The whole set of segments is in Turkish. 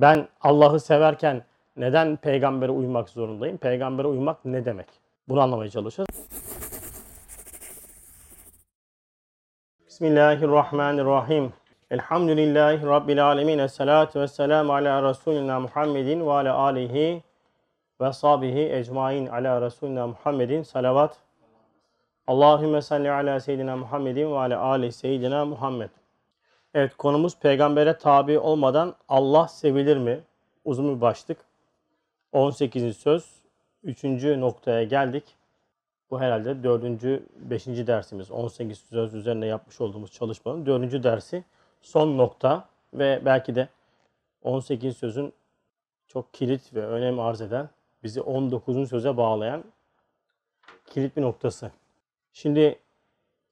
Ben Allah'ı severken neden peygambere uymak zorundayım? Peygambere uymak ne demek? Bunu anlamaya çalışacağız. Bismillahirrahmanirrahim. Elhamdülillahi Rabbil alemin. Esselatu vesselamu ala Resulina Muhammedin ve ala alihi ve sahbihi ecmain ala Resulina Muhammedin. Salavat. Allahümme salli ala seyyidina Muhammedin ve ala ali seyyidina Muhammed. Evet konumuz peygambere tabi olmadan Allah sevilir mi? Uzun bir başlık. 18. söz. 3. noktaya geldik. Bu herhalde 4. 5. dersimiz. 18 söz üzerine yapmış olduğumuz çalışmanın 4. dersi. Son nokta ve belki de 18 sözün çok kilit ve önem arz eden, bizi 19. söze bağlayan kilit bir noktası. Şimdi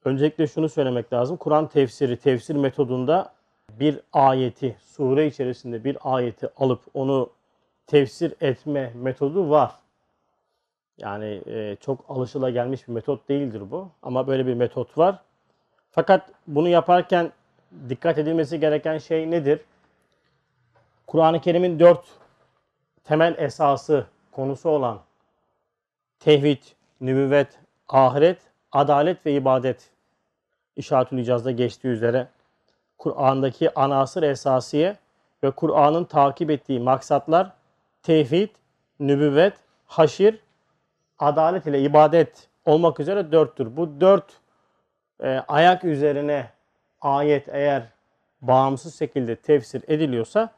öncelikle şunu söylemek lazım. Kur'an tefsiri, tefsir metodunda bir ayeti, sure içerisinde bir ayeti alıp onu tefsir etme metodu var. Yani e, çok alışılagelmiş bir metot değildir bu. Ama böyle bir metot var. Fakat bunu yaparken dikkat edilmesi gereken şey nedir? Kur'an-ı Kerim'in dört temel esası konusu olan tevhid, nübüvvet, ahiret, adalet ve ibadet işaretül icazda geçtiği üzere Kur'an'daki anasır esasiye ve Kur'an'ın takip ettiği maksatlar tevhid, nübüvvet, haşir, adalet ile ibadet olmak üzere dörttür. Bu dört e, ayak üzerine ayet eğer bağımsız şekilde tefsir ediliyorsa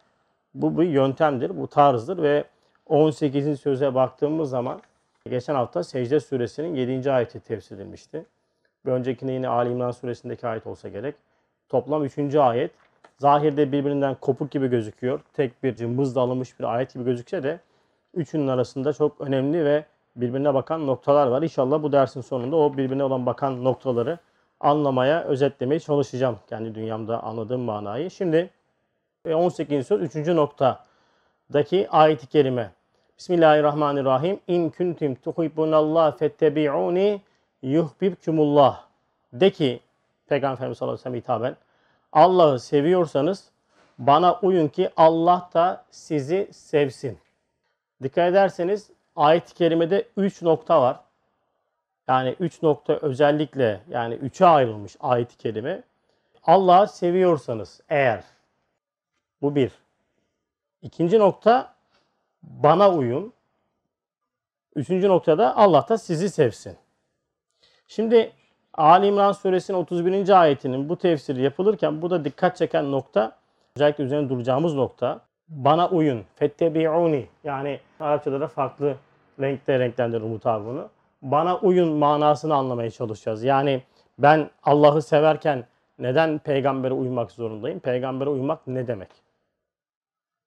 bu bir yöntemdir, bu tarzdır ve 18. söze baktığımız zaman geçen hafta Secde suresinin 7. ayeti tefsir edilmişti. Bir öncekine yine Ali İmran suresindeki ayet olsa gerek. Toplam 3. ayet. Zahirde birbirinden kopuk gibi gözüküyor. Tek bir cımbızla alınmış bir ayet gibi gözükse de üçünün arasında çok önemli ve birbirine bakan noktalar var. İnşallah bu dersin sonunda o birbirine olan bakan noktaları anlamaya, özetlemeye çalışacağım. Kendi dünyamda anladığım manayı. Şimdi 18. söz 3. noktadaki ayet-i kerime. Bismillahirrahmanirrahim. İn kuntum tuhibbunallah fettebi'uni yuhbibkumullah. De ki Peygamber Efendimiz sallallahu aleyhi ve sellem hitaben Allah'ı seviyorsanız bana uyun ki Allah da sizi sevsin. Dikkat ederseniz ayet-i kerimede 3 nokta var. Yani 3 nokta özellikle yani 3'e ayrılmış ayet-i kerime. Allah'ı seviyorsanız eğer bu bir. İkinci nokta bana uyun. Üçüncü noktada Allah da sizi sevsin. Şimdi Ali İmran suresinin 31. ayetinin bu tefsiri yapılırken bu da dikkat çeken nokta özellikle üzerine duracağımız nokta bana uyun. Fettebi'uni yani Arapçada da farklı renkte renklendirir mutabını. Bana uyun manasını anlamaya çalışacağız. Yani ben Allah'ı severken neden peygambere uymak zorundayım? Peygambere uymak ne demek?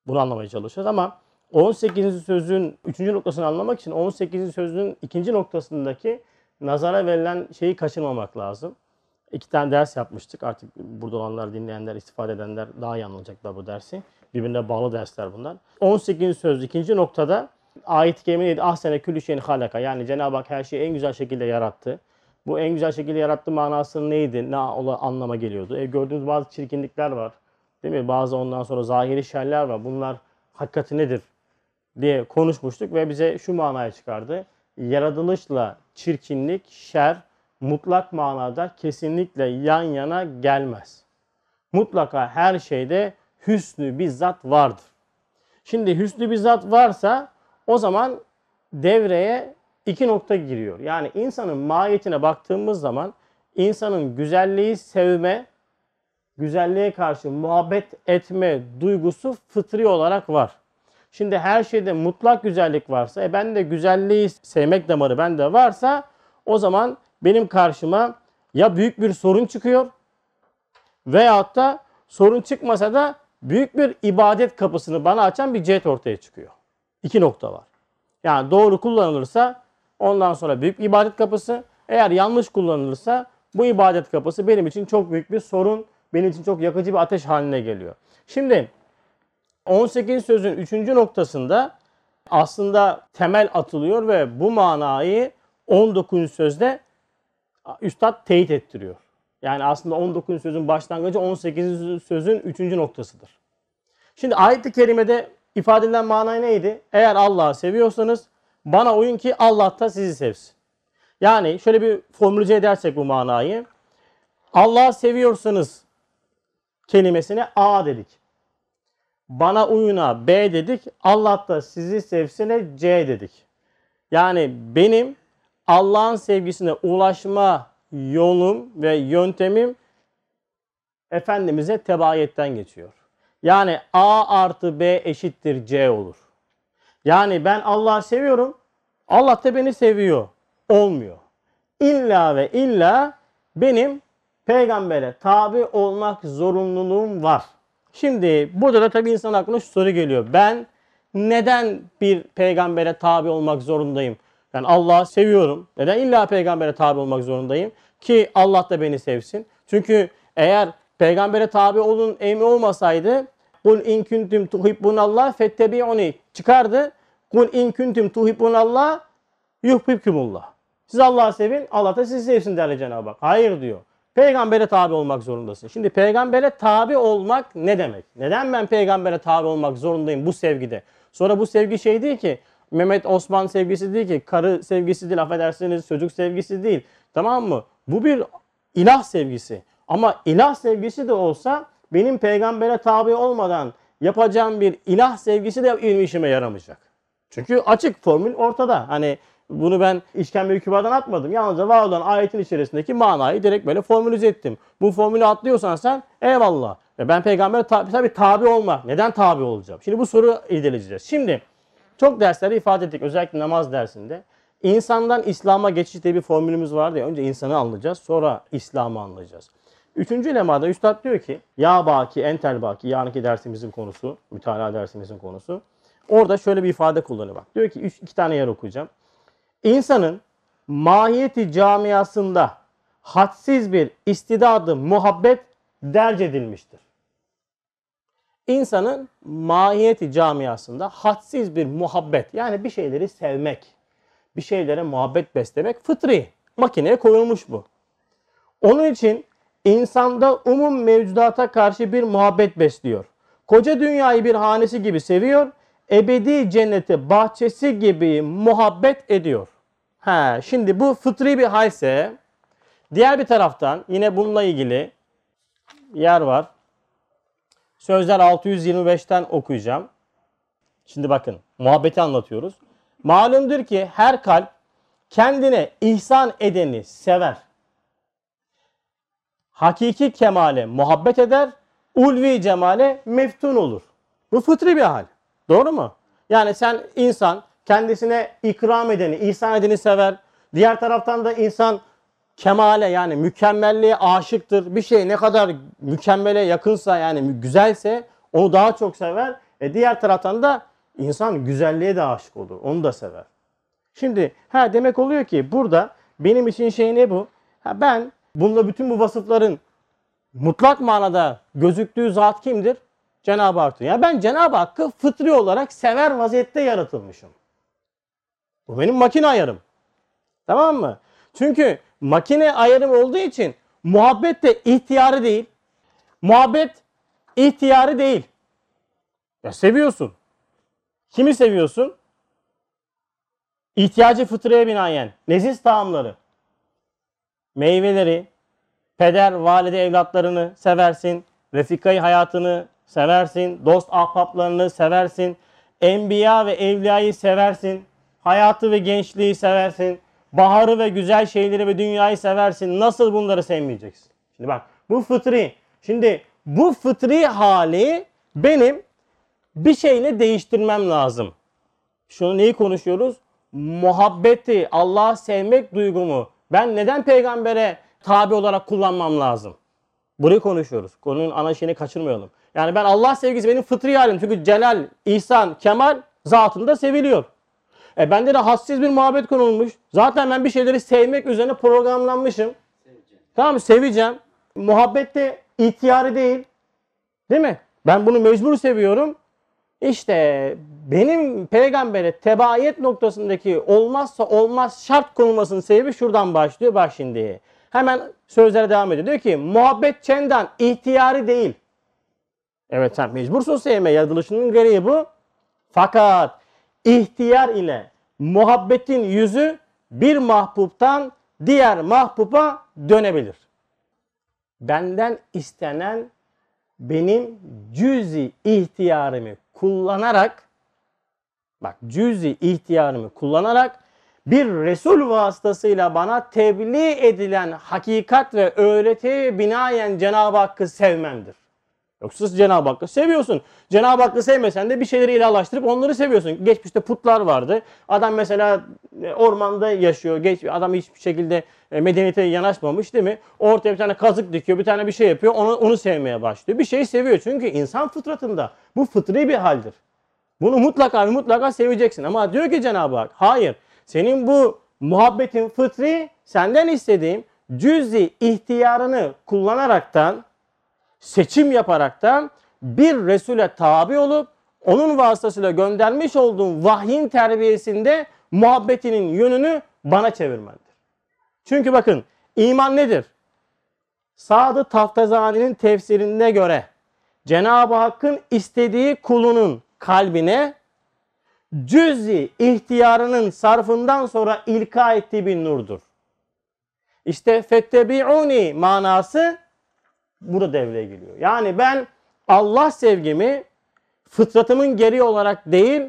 Bunu anlamaya çalışacağız ama 18. sözün 3. noktasını anlamak için 18. sözün 2. noktasındaki nazara verilen şeyi kaçırmamak lazım. İki tane ders yapmıştık. Artık burada olanlar, dinleyenler, istifade edenler daha iyi anlayacaklar bu dersi. Birbirine bağlı dersler bunlar. 18. söz ikinci noktada ayet-i kerime ah sene külü şeyin halaka. Yani Cenab-ı Hak her şeyi en güzel şekilde yarattı. Bu en güzel şekilde yarattı manası neydi? Ne anlama geliyordu? E, gördüğünüz bazı çirkinlikler var. Değil mi? Bazı ondan sonra zahiri şerler var. Bunlar hakikati nedir? diye konuşmuştuk ve bize şu manaya çıkardı. Yaratılışla çirkinlik, şer mutlak manada kesinlikle yan yana gelmez. Mutlaka her şeyde hüsnü bir zat vardır. Şimdi hüsnü bir zat varsa o zaman devreye iki nokta giriyor. Yani insanın mahiyetine baktığımız zaman insanın güzelliği sevme, güzelliğe karşı muhabbet etme duygusu fıtri olarak var. Şimdi her şeyde mutlak güzellik varsa, e ben de güzelliği sevmek damarı bende varsa o zaman benim karşıma ya büyük bir sorun çıkıyor veyahut da sorun çıkmasa da büyük bir ibadet kapısını bana açan bir cihet ortaya çıkıyor. İki nokta var. Yani doğru kullanılırsa ondan sonra büyük ibadet kapısı. Eğer yanlış kullanılırsa bu ibadet kapısı benim için çok büyük bir sorun, benim için çok yakıcı bir ateş haline geliyor. Şimdi 18 sözün 3. noktasında aslında temel atılıyor ve bu manayı 19. sözde üstad teyit ettiriyor. Yani aslında 19. sözün başlangıcı 18. sözün 3. noktasıdır. Şimdi ayet-i kerimede ifade edilen mana neydi? Eğer Allah'ı seviyorsanız bana uyun ki Allah da sizi sevsin. Yani şöyle bir formülize edersek bu manayı. Allah'ı seviyorsanız kelimesine A dedik. Bana uyuna B dedik. Allah da sizi sevsine C dedik. Yani benim Allah'ın sevgisine ulaşma yolum ve yöntemim Efendimiz'e tebayetten geçiyor. Yani A artı B eşittir C olur. Yani ben Allah'ı seviyorum. Allah da beni seviyor. Olmuyor. İlla ve illa benim peygambere tabi olmak zorunluluğum var. Şimdi burada da tabii insan aklına şu soru geliyor. Ben neden bir peygambere tabi olmak zorundayım? Yani Allah'ı seviyorum. Neden illa peygambere tabi olmak zorundayım? Ki Allah da beni sevsin. Çünkü eğer peygambere tabi olun emri olmasaydı Kul in kuntum tuhibbunallah fettebi'uni çıkardı. Kul in kuntum tuhibbunallah yuhibbukumullah. Siz Allah'ı sevin, Allah da sizi sevsin derler Cenab-ı Hak. Hayır diyor. Peygambere tabi olmak zorundasın. Şimdi peygambere tabi olmak ne demek? Neden ben peygambere tabi olmak zorundayım bu sevgide? Sonra bu sevgi şey değil ki Mehmet Osman sevgisi değil ki karı sevgisi değil affedersiniz çocuk sevgisi değil. Tamam mı? Bu bir ilah sevgisi. Ama ilah sevgisi de olsa benim peygambere tabi olmadan yapacağım bir ilah sevgisi de benim işime yaramayacak. Çünkü açık formül ortada. Hani bunu ben işkembe kübardan atmadım. Yalnızca var olan ayetin içerisindeki manayı direkt böyle formülize ettim. Bu formülü atlıyorsan sen eyvallah. Ben peygambere tabi, tabi tabi olma. Neden tabi olacağım? Şimdi bu soru irdeleyeceğiz. Şimdi çok derslerde ifade ettik. Özellikle namaz dersinde. İnsandan İslam'a geçiş diye bir formülümüz vardı ya. Önce insanı anlayacağız. Sonra İslam'ı anlayacağız. Üçüncü lemada Üstad diyor ki Ya baki entel baki yarınki dersimizin konusu, mütalaa dersimizin konusu. Orada şöyle bir ifade kullanıyor bak. Diyor ki üç, iki tane yer okuyacağım. İnsanın mahiyeti camiasında hadsiz bir istidadı muhabbet derc edilmiştir. İnsanın mahiyeti camiasında hadsiz bir muhabbet yani bir şeyleri sevmek, bir şeylere muhabbet beslemek fıtri. Makineye koyulmuş bu. Onun için insanda umum mevcudata karşı bir muhabbet besliyor. Koca dünyayı bir hanesi gibi seviyor, ebedi cenneti bahçesi gibi muhabbet ediyor. He, şimdi bu fıtri bir halse diğer bir taraftan yine bununla ilgili yer var. Sözler 625'ten okuyacağım. Şimdi bakın muhabbeti anlatıyoruz. Malumdur ki her kalp kendine ihsan edeni sever. Hakiki kemale muhabbet eder, ulvi cemale meftun olur. Bu fıtri bir hal. Doğru mu? Yani sen insan kendisine ikram edeni, ihsan edeni sever. Diğer taraftan da insan kemale yani mükemmelliğe aşıktır. Bir şey ne kadar mükemmele yakınsa yani güzelse onu daha çok sever. E diğer taraftan da insan güzelliğe de aşık olur. Onu da sever. Şimdi ha demek oluyor ki burada benim için şey ne bu? Ha ben bununla bütün bu vasıfların mutlak manada gözüktüğü zat kimdir? Cenab-ı Hak'tır. Ya ben Cenab-ı Hakk'ı fıtri olarak sever vaziyette yaratılmışım. Bu benim makine ayarım. Tamam mı? Çünkü makine ayarım olduğu için muhabbet de ihtiyarı değil. Muhabbet ihtiyarı değil. Ya seviyorsun. Kimi seviyorsun? İhtiyacı fıtraya binaen. Leziz taamları. Meyveleri, peder, valide evlatlarını seversin. Refikayı hayatını seversin. Dost ahbaplarını seversin. Enbiya ve evliyayı seversin. Hayatı ve gençliği seversin. Baharı ve güzel şeyleri ve dünyayı seversin. Nasıl bunları sevmeyeceksin? Şimdi bak bu fıtri. Şimdi bu fıtri hali benim bir şeyle değiştirmem lazım. Şunu neyi konuşuyoruz? Muhabbeti, Allah'ı sevmek duygumu ben neden peygambere tabi olarak kullanmam lazım? Burayı konuşuyoruz. Konunun ana şeyini kaçırmayalım. Yani ben Allah sevgisi benim fıtri halim. Çünkü celal, ihsan, kemal zatında seviliyor. E bende de hassiz bir muhabbet konulmuş. Zaten ben bir şeyleri sevmek üzerine programlanmışım. Seveceğim. Tamam seveceğim. Muhabbet de ihtiyarı değil. Değil mi? Ben bunu mecbur seviyorum. İşte benim peygambere tebayet noktasındaki olmazsa olmaz şart konulmasının sebebi şuradan başlıyor. Bak şimdi. Hemen sözlere devam ediyor. Diyor ki muhabbet çendan ihtiyari değil. Evet sen mecbursun sevmeye. Yaratılışının gereği bu. Fakat ihtiyar ile muhabbetin yüzü bir mahbuptan diğer mahbuba dönebilir. Benden istenen benim cüzi ihtiyarımı kullanarak bak cüzi ihtiyarımı kullanarak bir Resul vasıtasıyla bana tebliğ edilen hakikat ve öğretiye binaen Cenab-ı Hakk'ı sevmemdir. Yoksa Cenab-ı Hakk'ı seviyorsun. Cenab-ı Hakk'ı sevmesen de bir şeyleri ilahlaştırıp onları seviyorsun. Geçmişte putlar vardı. Adam mesela e, ormanda yaşıyor. Geç, adam hiçbir şekilde e, medeniyete yanaşmamış değil mi? Ortaya bir tane kazık dikiyor, bir tane bir şey yapıyor. Onu, onu sevmeye başlıyor. Bir şeyi seviyor. Çünkü insan fıtratında bu fıtri bir haldir. Bunu mutlaka ve mutlaka seveceksin. Ama diyor ki Cenab-ı Hak hayır. Senin bu muhabbetin fıtri senden istediğim cüzi ihtiyarını kullanaraktan seçim yaparaktan bir Resul'e tabi olup onun vasıtasıyla göndermiş olduğun vahyin terbiyesinde muhabbetinin yönünü bana çevirmendir. Çünkü bakın iman nedir? Sadı Taftazani'nin tefsirine göre Cenab-ı Hakk'ın istediği kulunun kalbine cüzi ihtiyarının sarfından sonra ilka ettiği bir nurdur. İşte fettebi'uni manası burada devreye giriyor. Yani ben Allah sevgimi fıtratımın geri olarak değil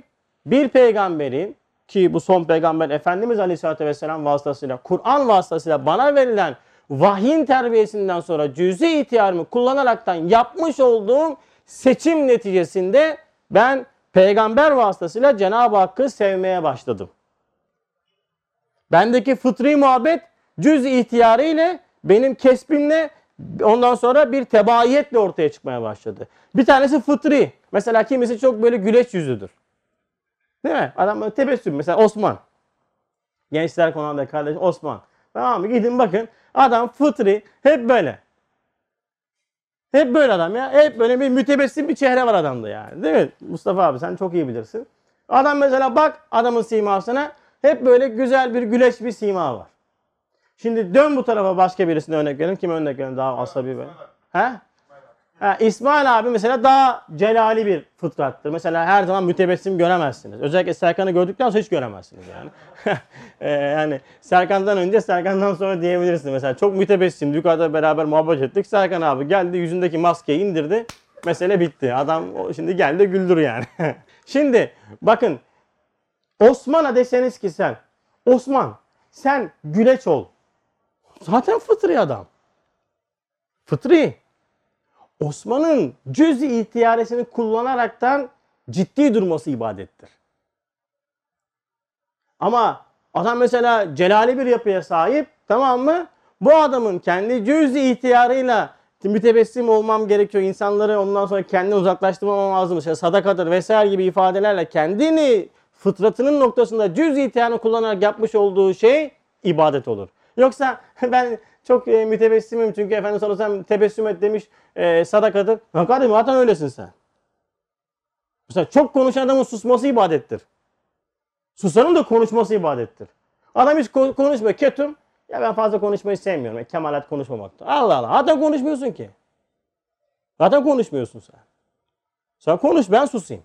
bir peygamberin ki bu son peygamber Efendimiz Aleyhisselatü Vesselam vasıtasıyla Kur'an vasıtasıyla bana verilen vahyin terbiyesinden sonra cüzi ihtiyarımı kullanaraktan yapmış olduğum seçim neticesinde ben peygamber vasıtasıyla Cenab-ı Hakk'ı sevmeye başladım. Bendeki fıtri muhabbet cüz ihtiyarı ile benim kesbimle ondan sonra bir tebaiyetle ortaya çıkmaya başladı. Bir tanesi fıtri. Mesela kimisi çok böyle güleç yüzüdür. Değil mi? Adam böyle tebessüm. Mesela Osman. Gençler konağında kardeş Osman. Tamam mı? Gidin bakın. Adam fıtri. Hep böyle. Hep böyle adam ya. Hep böyle bir mütebessim bir çehre var adamda yani. Değil mi? Mustafa abi sen çok iyi bilirsin. Adam mesela bak adamın simasına hep böyle güzel bir güleç bir sima var. Şimdi dön bu tarafa başka birisine örnek verelim. Kime örnek verelim daha asabi böyle? He? Ha, İsmail abi mesela daha celali bir fıtrattır. Mesela her zaman mütebessim göremezsiniz. Özellikle Serkan'ı gördükten sonra hiç göremezsiniz yani. ee, yani Serkan'dan önce Serkan'dan sonra diyebilirsiniz. Mesela çok mütebessim. Yukarıda beraber muhabbet ettik. Serkan abi geldi yüzündeki maskeyi indirdi. Mesele bitti. Adam şimdi geldi güldür yani. şimdi bakın Osman'a deseniz ki sen Osman sen güleç ol. Zaten fıtri adam. Fıtri. Osman'ın cüz-i ihtiyaresini kullanaraktan ciddi durması ibadettir. Ama adam mesela celali bir yapıya sahip tamam mı? Bu adamın kendi cüz-i ihtiyarıyla mütebessim olmam gerekiyor. İnsanları ondan sonra kendini uzaklaştırmam lazım. İşte sadakadır vesaire gibi ifadelerle kendini fıtratının noktasında cüz ihtiyarını kullanarak yapmış olduğu şey ibadet olur. Yoksa ben çok e, mütebessimim çünkü Efendimiz sallallahu aleyhi ve sellem tebessüm et demiş e, sadakadır. Ya kardeşim zaten öylesin sen. Mesela çok konuşan adamın susması ibadettir. Susanın da konuşması ibadettir. Adam hiç konuşmuyor ketum. Ya ben fazla konuşmayı sevmiyorum. E, kemalat konuşmamakta. Allah Allah. Zaten konuşmuyorsun ki. Zaten konuşmuyorsun sen. Sen konuş ben susayım.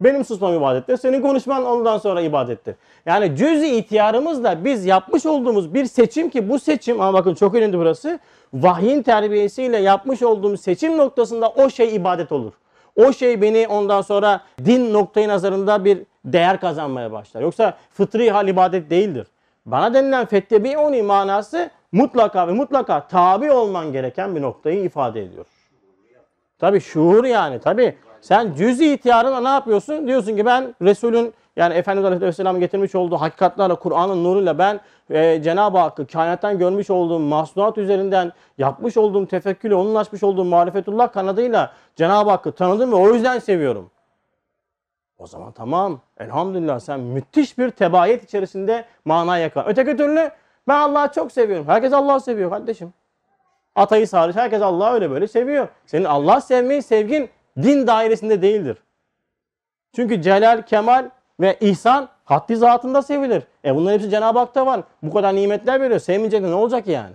Benim susmam ibadettir. Senin konuşman ondan sonra ibadettir. Yani cüz-i ihtiyarımızla biz yapmış olduğumuz bir seçim ki bu seçim ama bakın çok önemli burası. Vahyin terbiyesiyle yapmış olduğumuz seçim noktasında o şey ibadet olur. O şey beni ondan sonra din noktayı nazarında bir değer kazanmaya başlar. Yoksa fıtri hal ibadet değildir. Bana denilen fettebi'uni manası mutlaka ve mutlaka tabi olman gereken bir noktayı ifade ediyor. Tabi şuur yani tabi. Sen cüz-i ihtiyarına ne yapıyorsun? Diyorsun ki ben Resul'ün yani Efendimiz Aleyhisselam'ın getirmiş olduğu hakikatlerle, Kur'an'ın nuruyla ben e, Cenab-ı Hakk'ı kainattan görmüş olduğum masnuat üzerinden yapmış olduğum tefekkürle, onun açmış olduğum marifetullah kanadıyla Cenab-ı Hakk'ı tanıdım ve o yüzden seviyorum. O zaman tamam. Elhamdülillah sen müthiş bir tebayet içerisinde mana yakar. Öteki türlü ben Allah'ı çok seviyorum. Herkes Allah'ı seviyor kardeşim. Atayı hariç herkes Allah'ı öyle böyle seviyor. Senin Allah sevmeyi, sevgin din dairesinde değildir. Çünkü celal, kemal ve ihsan haddi zatında sevilir. E bunların hepsi Cenab-ı Hak'ta var. Bu kadar nimetler veriyor. Sevmeyecek ne olacak yani?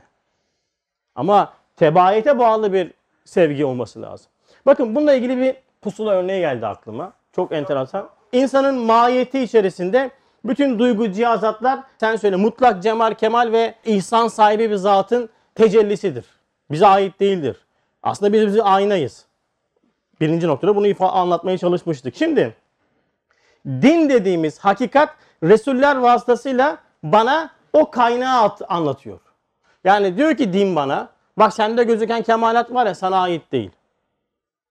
Ama tebayete bağlı bir sevgi olması lazım. Bakın bununla ilgili bir pusula örneği geldi aklıma. Çok enteresan. İnsanın mahiyeti içerisinde bütün duygu cihazatlar sen söyle mutlak cemal, kemal ve ihsan sahibi bir zatın tecellisidir. Bize ait değildir. Aslında biz bizi aynayız. Birinci noktada bunu ifa anlatmaya çalışmıştık. Şimdi din dediğimiz hakikat Resuller vasıtasıyla bana o kaynağı at- anlatıyor. Yani diyor ki din bana bak sende gözüken kemalat var ya sana ait değil.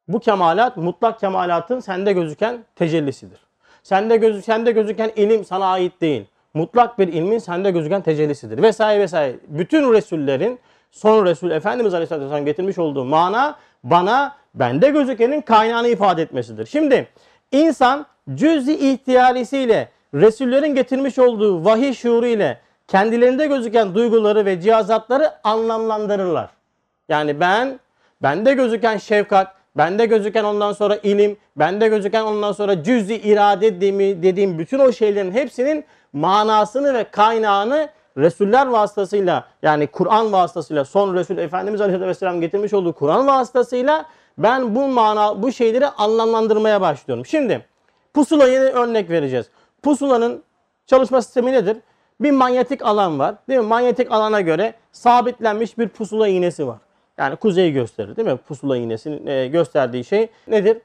Bu kemalat mutlak kemalatın sende gözüken tecellisidir. Sende gözü sende gözüken ilim sana ait değil. Mutlak bir ilmin sende gözüken tecellisidir. Vesaire vesaire. Bütün resullerin son Resul Efendimiz Aleyhisselatü Vesselam getirmiş olduğu mana bana bende gözükenin kaynağını ifade etmesidir. Şimdi insan cüz-i ihtiyarisiyle Resullerin getirmiş olduğu vahiy şuuru ile kendilerinde gözüken duyguları ve cihazatları anlamlandırırlar. Yani ben, bende gözüken şefkat, bende gözüken ondan sonra ilim, bende gözüken ondan sonra cüz-i irade dediğim, dediğim bütün o şeylerin hepsinin manasını ve kaynağını Resuller vasıtasıyla yani Kur'an vasıtasıyla son Resul Efendimiz Aleyhisselatü Vesselam getirmiş olduğu Kur'an vasıtasıyla ben bu mana bu şeyleri anlamlandırmaya başlıyorum. Şimdi pusulaya örnek vereceğiz. Pusulanın çalışma sistemi nedir? Bir manyetik alan var. Değil mi? Manyetik alana göre sabitlenmiş bir pusula iğnesi var. Yani kuzeyi gösterir değil mi? Pusula iğnesinin e, gösterdiği şey nedir?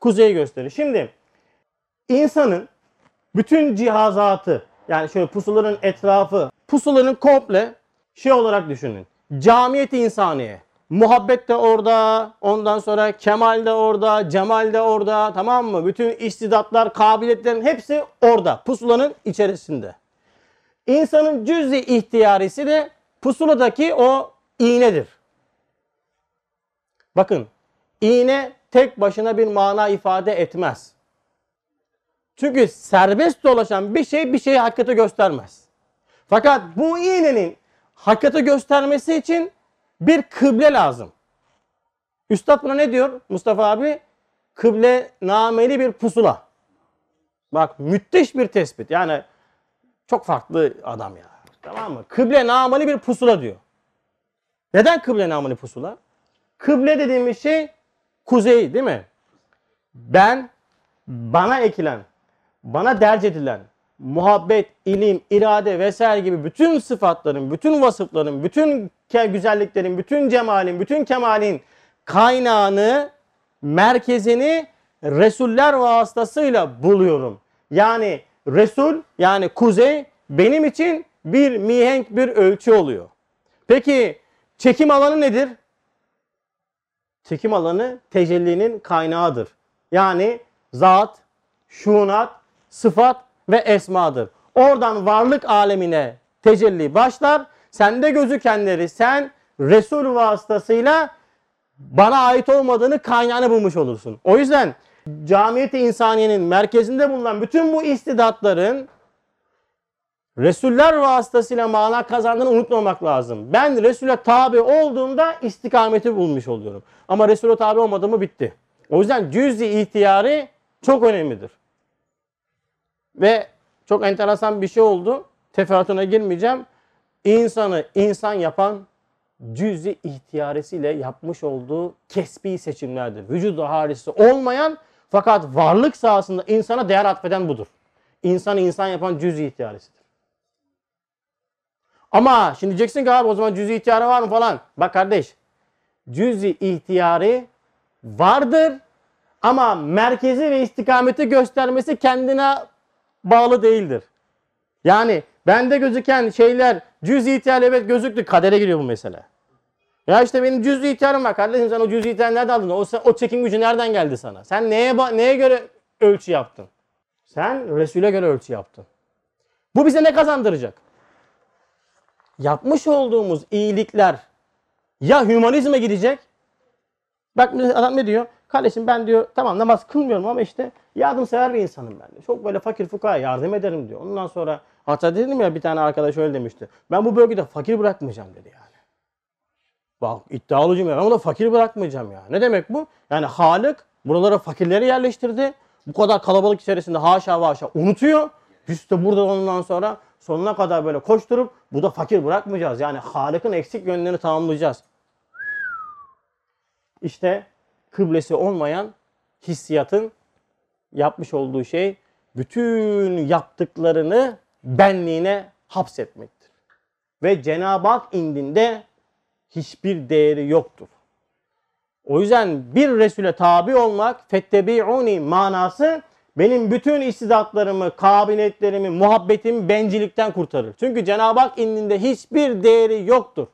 Kuzeyi gösterir. Şimdi insanın bütün cihazatı yani şöyle pusulanın etrafı, pusulanın komple şey olarak düşünün. Camiyeti insaniye. Muhabbet de orada, ondan sonra kemal de orada, cemal de orada tamam mı? Bütün istidatlar, kabiliyetlerin hepsi orada. Pusulanın içerisinde. İnsanın cüz-i ihtiyarisi de pusuladaki o iğnedir. Bakın iğne tek başına bir mana ifade etmez. Çünkü serbest dolaşan bir şey bir şeyi hakikati göstermez. Fakat bu iğnenin hakikati göstermesi için bir kıble lazım. Üstad buna ne diyor Mustafa abi? Kıble nameli bir pusula. Bak müthiş bir tespit. Yani çok farklı adam ya. Tamam mı? Kıble nameli bir pusula diyor. Neden kıble nameli pusula? Kıble dediğimiz şey kuzey değil mi? Ben bana ekilen, bana derc edilen muhabbet, ilim, irade vesaire gibi bütün sıfatların, bütün vasıfların, bütün güzelliklerin, bütün cemalin, bütün kemalin kaynağını, merkezini Resuller vasıtasıyla buluyorum. Yani Resul yani kuzey benim için bir mihenk bir ölçü oluyor. Peki çekim alanı nedir? Çekim alanı tecellinin kaynağıdır. Yani zat, şunat, sıfat ve esmadır. Oradan varlık alemine tecelli başlar. Sende gözükenleri sen Resul vasıtasıyla bana ait olmadığını kaynağını bulmuş olursun. O yüzden camiyeti insaniyenin merkezinde bulunan bütün bu istidatların Resuller vasıtasıyla mana kazandığını unutmamak lazım. Ben Resul'e tabi olduğumda istikameti bulmuş oluyorum. Ama Resul'e tabi olmadığımı bitti. O yüzden cüz-i ihtiyarı çok önemlidir. Ve çok enteresan bir şey oldu. Teferruatına girmeyeceğim. İnsanı insan yapan cüz-i ihtiyaresiyle yapmış olduğu kesbi seçimlerdir. Vücudu harisi olmayan fakat varlık sahasında insana değer atfeden budur. İnsanı insan yapan cüz-i ihtiyaresidir. Ama şimdi diyeceksin ki abi o zaman cüz-i ihtiyarı var mı falan. Bak kardeş cüz-i ihtiyarı vardır ama merkezi ve istikameti göstermesi kendine bağlı değildir. Yani bende gözüken şeyler cüz-i ihtiyar evet gözüktü kadere giriyor bu mesele. Ya işte benim cüz-i ihtiyarım var kardeşim sen o cüz-i ihtiyarı nereden aldın? O, o çekim gücü nereden geldi sana? Sen neye neye göre ölçü yaptın? Sen Resul'e göre ölçü yaptın. Bu bize ne kazandıracak? Yapmış olduğumuz iyilikler ya hümanizme gidecek. Bak adam ne diyor? Kardeşim ben diyor tamam namaz kılmıyorum ama işte yardımsever bir insanım ben diyor. Çok böyle fakir fukara yardım ederim diyor. Ondan sonra hatta dedim ya bir tane arkadaş öyle demişti. Ben bu bölgede fakir bırakmayacağım dedi yani. Bak iddialıyım ya ben bunu fakir bırakmayacağım ya. Ne demek bu? Yani Halık buralara fakirleri yerleştirdi. Bu kadar kalabalık içerisinde haşa haşa unutuyor. Biz de burada ondan sonra sonuna kadar böyle koşturup bu da fakir bırakmayacağız. Yani Halık'ın eksik yönlerini tamamlayacağız. İşte kıblesi olmayan hissiyatın yapmış olduğu şey bütün yaptıklarını benliğine hapsetmektir. Ve Cenab-ı Hak indinde hiçbir değeri yoktur. O yüzden bir Resul'e tabi olmak fettebi'uni manası benim bütün istidatlarımı, kabiliyetlerimi, muhabbetimi bencillikten kurtarır. Çünkü Cenab-ı Hak indinde hiçbir değeri yoktur.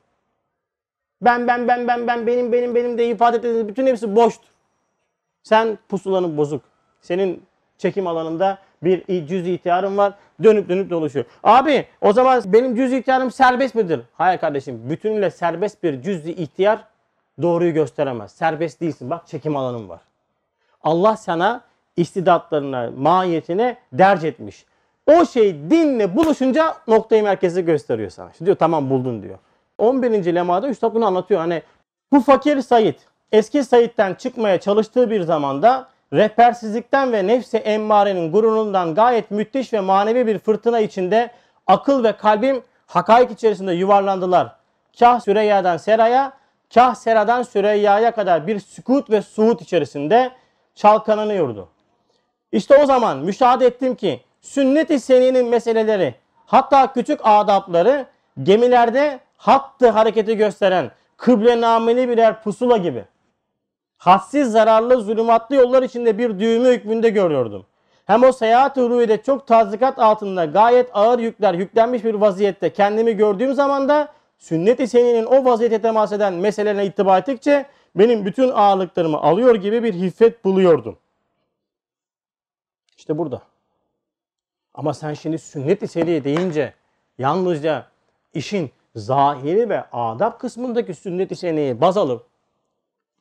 Ben ben ben ben ben benim benim benim de ifade ettiğiniz bütün hepsi boştur. Sen pusulanın bozuk. Senin çekim alanında bir cüz ihtiyarın var. Dönüp dönüp dolaşıyor. Abi o zaman benim cüz ihtiyarım serbest midir? Hayır kardeşim. Bütünüyle serbest bir cüz ihtiyar doğruyu gösteremez. Serbest değilsin. Bak çekim alanın var. Allah sana istidatlarına, mahiyetine derc etmiş. O şey dinle buluşunca noktayı merkezi gösteriyor sana. Şimdi diyor tamam buldun diyor. 11. lemada Üstad bunu anlatıyor. Hani bu fakir Said eski Said'den çıkmaya çalıştığı bir zamanda rehbersizlikten ve nefsi emmarenin gururundan gayet müthiş ve manevi bir fırtına içinde akıl ve kalbim hakaik içerisinde yuvarlandılar. Kah Süreyya'dan Sera'ya, kah Sera'dan Süreyya'ya kadar bir sükut ve suhut içerisinde çalkananıyordu. İşte o zaman müşahede ettim ki sünnet-i seninin meseleleri hatta küçük adapları gemilerde hattı hareketi gösteren kıble nameli birer pusula gibi. Hadsiz zararlı zulümatlı yollar içinde bir düğümü hükmünde görüyordum. Hem o seyahat-ı ruhide çok tazikat altında gayet ağır yükler yüklenmiş bir vaziyette kendimi gördüğüm zaman da sünnet-i seninin o vaziyete temas eden meselelerine ittiba ettikçe benim bütün ağırlıklarımı alıyor gibi bir hiffet buluyordum. İşte burada. Ama sen şimdi sünnet-i deyince yalnızca işin zahiri ve adab kısmındaki sünnet-i seniyeyi baz alıp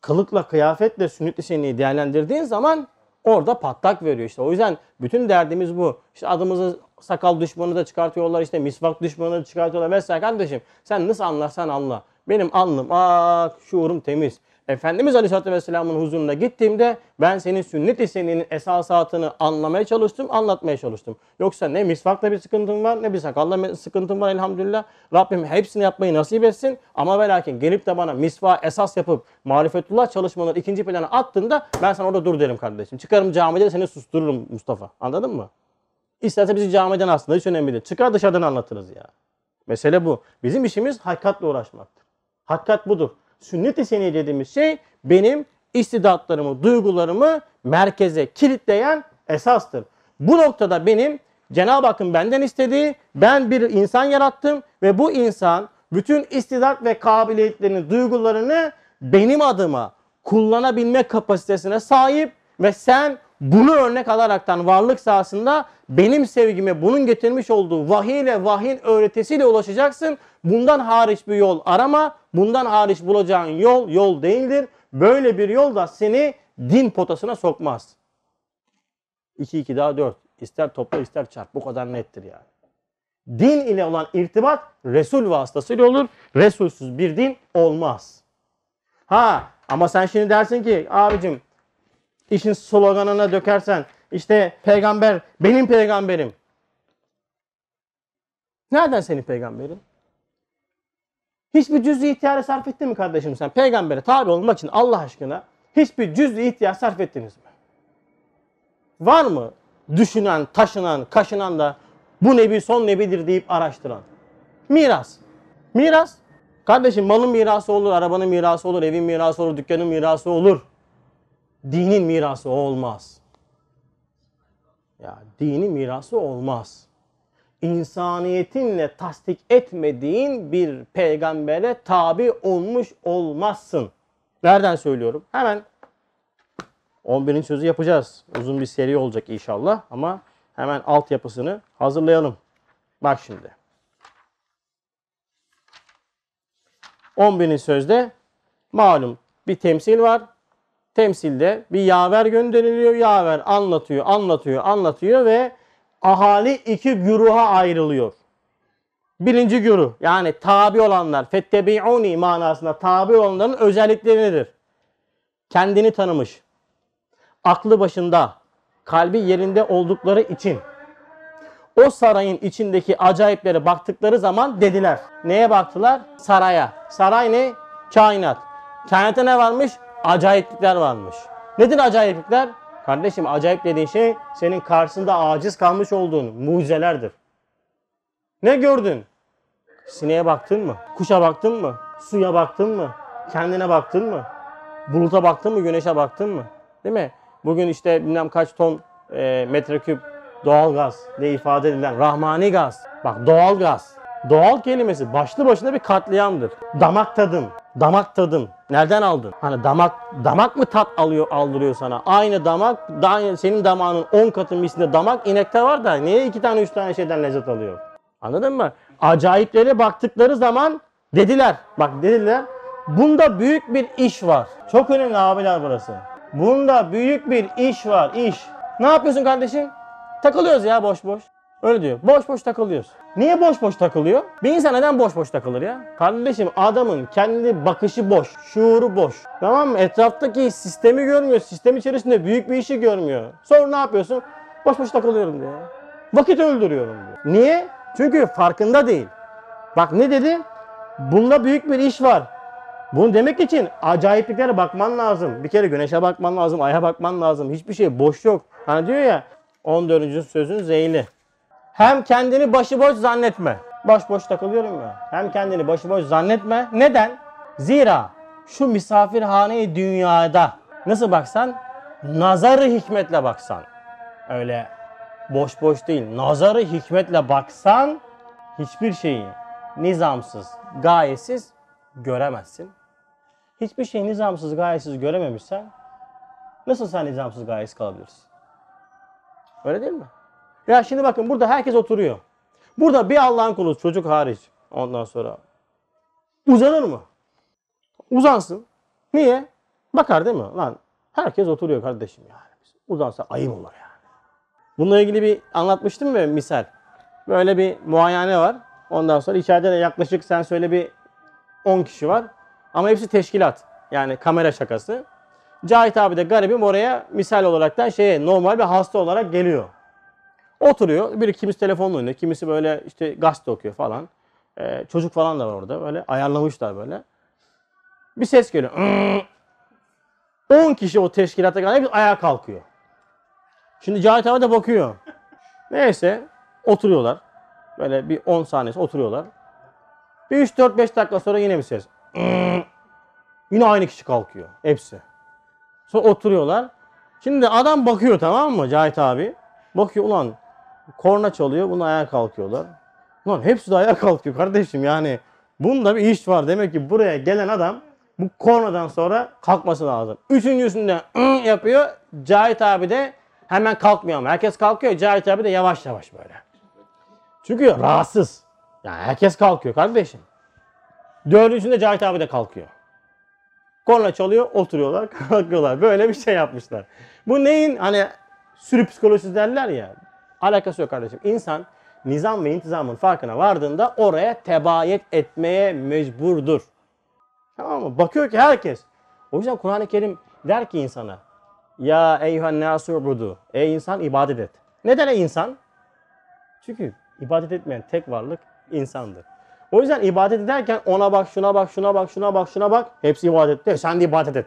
kılıkla kıyafetle sünnet-i seniyeyi değerlendirdiğin zaman orada patlak veriyor işte. O yüzden bütün derdimiz bu. İşte adımızı sakal düşmanı da çıkartıyorlar işte misvak düşmanı da çıkartıyorlar vesaire kardeşim. Sen nasıl anlarsan anla. Benim alnım ak, şuurum temiz. Efendimiz Aleyhisselatü Vesselam'ın huzuruna gittiğimde ben senin sünnet-i seninin esasatını anlamaya çalıştım, anlatmaya çalıştım. Yoksa ne misvakla bir sıkıntım var ne bir sakalla bir sıkıntım var elhamdülillah. Rabbim hepsini yapmayı nasip etsin. Ama ve lakin gelip de bana misva esas yapıp marifetullah çalışmaları ikinci plana attığında ben sana orada dur derim kardeşim. Çıkarım camide seni sustururum Mustafa. Anladın mı? İsterse bizi camiden aslında hiç önemli değil. Çıkar dışarıdan anlatırız ya. Mesele bu. Bizim işimiz hakikatle uğraşmaktır. Hakikat budur sünnet-i seniye dediğimiz şey benim istidatlarımı, duygularımı merkeze kilitleyen esastır. Bu noktada benim Cenab-ı Hakk'ın benden istediği, ben bir insan yarattım ve bu insan bütün istidat ve kabiliyetlerini, duygularını benim adıma kullanabilme kapasitesine sahip ve sen bunu örnek alaraktan varlık sahasında benim sevgime bunun getirmiş olduğu vahiy ile vahyin öğretisiyle ulaşacaksın. Bundan hariç bir yol arama. Bundan hariç bulacağın yol yol değildir. Böyle bir yol da seni din potasına sokmaz. 2 2 daha 4. İster topla ister çarp. Bu kadar nettir yani. Din ile olan irtibat Resul vasıtasıyla olur. Resulsüz bir din olmaz. Ha ama sen şimdi dersin ki abicim işin sloganına dökersen işte peygamber benim peygamberim. Nereden senin peygamberin? Hiçbir cüz-i ihtiyarı sarf ettin mi kardeşim sen? Peygambere tabi olmak için Allah aşkına hiçbir cüz-i ihtiyar sarf ettiniz mi? Var mı düşünen, taşınan, kaşınan da bu nebi son nebidir deyip araştıran? Miras. Miras. Kardeşim malın mirası olur, arabanın mirası olur, evin mirası olur, dükkanın mirası olur. Dinin mirası olmaz. Ya dini mirası olmaz. İnsaniyetinle tasdik etmediğin bir peygambere tabi olmuş olmazsın. Nereden söylüyorum? Hemen 11. sözü yapacağız. Uzun bir seri olacak inşallah ama hemen altyapısını hazırlayalım. Bak şimdi. 11. sözde malum bir temsil var temsilde bir yaver gönderiliyor. Yaver anlatıyor, anlatıyor, anlatıyor ve ahali iki güruha ayrılıyor. Birinci güruh yani tabi olanlar fettebi'uni manasında tabi olanların özellikleri nedir? Kendini tanımış. Aklı başında, kalbi yerinde oldukları için o sarayın içindeki acayiplere baktıkları zaman dediler. Neye baktılar? Saraya. Saray ne? Kainat. Kainatta ne varmış? Acayiplikler varmış. Nedir acayiplikler? Kardeşim acayip dediğin şey senin karşısında aciz kalmış olduğun mucizelerdir. Ne gördün? Sineğe baktın mı? Kuşa baktın mı? Suya baktın mı? Kendine baktın mı? Buluta baktın mı? Güneşe baktın mı? Değil mi? Bugün işte bilmem kaç ton e, metreküp doğal gaz diye ifade edilen rahmani gaz. Bak doğal gaz. Doğal kelimesi başlı başına bir katliamdır. Damak tadım. Damak tadım. Nereden aldın? Hani damak damak mı tat alıyor aldırıyor sana? Aynı damak daha senin damağının 10 katı mislinde damak inekte var da niye iki tane üç tane şeyden lezzet alıyor? Anladın mı? Acayiplere baktıkları zaman dediler. Bak dediler. Bunda büyük bir iş var. Çok önemli abiler burası. Bunda büyük bir iş var. iş. Ne yapıyorsun kardeşim? Takılıyoruz ya boş boş. Öyle diyor. Boş boş takılıyoruz. Niye boş boş takılıyor? Bir insan neden boş boş takılır ya? Kardeşim adamın kendi bakışı boş, şuuru boş. Tamam mı? Etraftaki sistemi görmüyor. Sistem içerisinde büyük bir işi görmüyor. Sonra ne yapıyorsun? Boş boş takılıyorum diyor. Vakit öldürüyorum diyor. Niye? Çünkü farkında değil. Bak ne dedi? Bunda büyük bir iş var. Bunu demek için acayipliklere bakman lazım. Bir kere güneşe bakman lazım, aya bakman lazım. Hiçbir şey boş yok. Hani diyor ya 14. sözün zeyli. Hem kendini başıboş zannetme. Boş boş takılıyorum ya. Hem kendini başıboş zannetme. Neden? Zira şu misafirhane dünyada nasıl baksan nazarı hikmetle baksan. Öyle boş boş değil. Nazarı hikmetle baksan hiçbir şeyi nizamsız, gayesiz göremezsin. Hiçbir şeyi nizamsız, gayesiz görememişsen nasıl sen nizamsız, gayesiz kalabilirsin? Öyle değil mi? Ya şimdi bakın burada herkes oturuyor. Burada bir Allah'ın kulu çocuk hariç ondan sonra uzanır mı? Uzansın. Niye? Bakar değil mi? Lan herkes oturuyor kardeşim yani. Uzansa ayıp olur yani. Bununla ilgili bir anlatmıştım mı misal? Böyle bir muayene var. Ondan sonra içeride de yaklaşık sen söyle bir 10 kişi var. Ama hepsi teşkilat. Yani kamera şakası. Cahit abi de garibim oraya misal olarak da şeye normal bir hasta olarak geliyor. Oturuyor. Biri kimisi telefonla oynuyor. Kimisi böyle işte gazete okuyor falan. Ee, çocuk falan da var orada. Böyle ayarlamışlar böyle. Bir ses geliyor. 10 kişi o teşkilata gelen hepsi ayağa kalkıyor. Şimdi Cahit abi de bakıyor. Neyse oturuyorlar. Böyle bir 10 saniyesi oturuyorlar. Bir 3-4-5 dakika sonra yine bir ses. Yine aynı kişi kalkıyor. Hepsi. Sonra oturuyorlar. Şimdi adam bakıyor tamam mı Cahit abi? Bakıyor ulan korna çalıyor. Bunlar ayağa kalkıyorlar. Ulan hepsi de ayağa kalkıyor kardeşim yani. Bunda bir iş var. Demek ki buraya gelen adam bu kornadan sonra kalkması lazım. Üçüncüsünde yapıyor. Cahit abi de hemen kalkmıyor ama. Herkes kalkıyor. Cahit abi de yavaş yavaş böyle. Çünkü rahatsız. Yani herkes kalkıyor kardeşim. Dördüncüsünde Cahit abi de kalkıyor. Korna çalıyor, oturuyorlar, kalkıyorlar. Böyle bir şey yapmışlar. Bu neyin hani sürü psikolojisi derler ya. Alakası yok kardeşim. İnsan nizam ve intizamın farkına vardığında oraya tebayet etmeye mecburdur. Tamam mı? Bakıyor ki herkes. O yüzden Kur'an-ı Kerim der ki insana Ya eyühen nasubudu. Ey insan ibadet et. Neden ey insan? Çünkü ibadet etmeyen tek varlık insandır. O yüzden ibadet ederken ona bak, şuna bak, şuna bak, şuna bak, şuna bak. Hepsi ibadet ediyor. Sen de ibadet et.